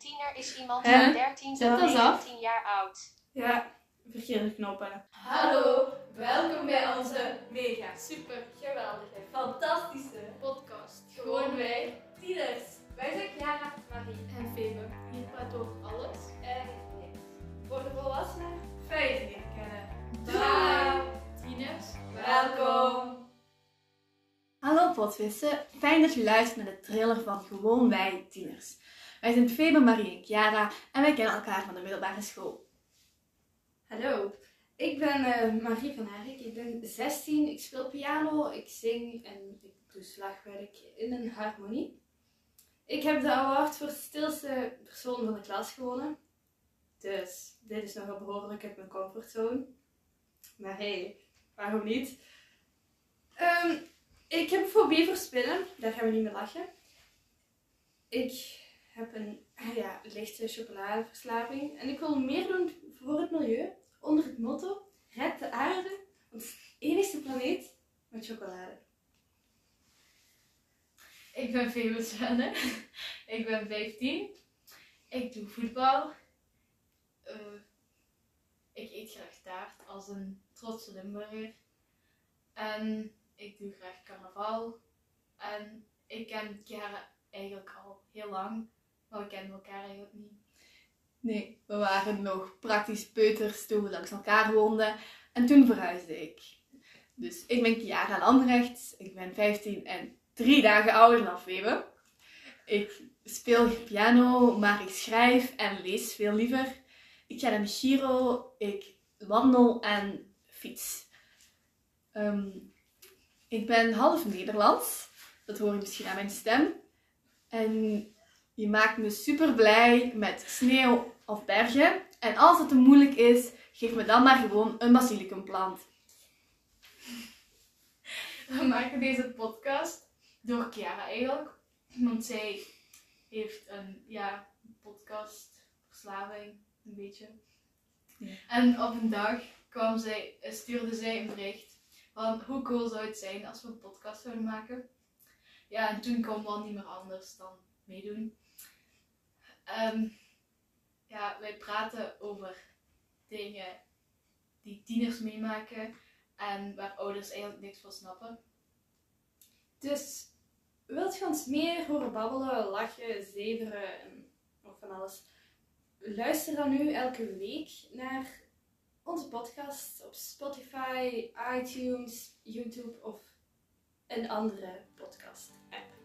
tiener is iemand Hè? van 13 Zet tot dat af. 19 jaar oud. Ja, verkeerde knoppen. Hallo, welkom bij onze mega, Super Hallo fijn dat je luistert naar de trailer van Gewoon Wij Tieners. Wij zijn Febe, Marie en Chiara en wij kennen elkaar van de middelbare school. Hallo, ik ben eh, Marie van Herrik. Ik ben 16, ik speel piano, ik zing en ik doe slagwerk in een harmonie. Ik heb de award voor stilste persoon van de klas gewonnen. Dus dit is nogal behoorlijk uit mijn comfortzone. Maar hey, waarom niet? Ehm, ik heb fobie voor spinnen, daar gaan we niet mee lachen. Ik heb een ja, lichte chocoladeverslaving en ik wil meer doen voor het milieu onder het motto Red de aarde, ons enigste planeet met chocolade. Ik ben Svenne. ik ben 15. Ik doe voetbal. Eh, ik eet graag taart als een trotse Limburger. En ik doe graag carnaval. En ik ken Chiara eigenlijk al heel lang. Maar we kennen elkaar eigenlijk niet. Nee, we waren nog praktisch peuters toen we langs elkaar woonden en toen verhuisde ik. Dus ik ben Chiara Lambrechts, ik ben 15 en drie dagen ouder dan Febe. Ik speel piano, maar ik schrijf en lees veel liever. Ik ga naar Giro, ik wandel en fiets. Ehm, ik ben half Nederlands, dat hoor je misschien aan mijn stem. En je maakt me super blij met sneeuw of bergen. En als het te moeilijk is, geef me dan maar gewoon een basilicumplant. We maken deze podcast door Chiara eigenlijk. Want zij heeft een ja, podcastverslaving, een beetje. Ja. En op een dag kwam zij, stuurde zij een bericht van hoe cool zou het zijn als we een podcast zouden maken. Ja, en toen kon wel niet meer anders dan meedoen. Ehm, ja, wij praten over dingen die tieners meemaken en waar ouders eigenlijk niks van snappen. Dus wilt je ons meer horen babbelen, lachen, zeveren en nog van alles? Luister dan nu elke week naar onze podcast op Spotify, iTunes, YouTube of een andere podcast app.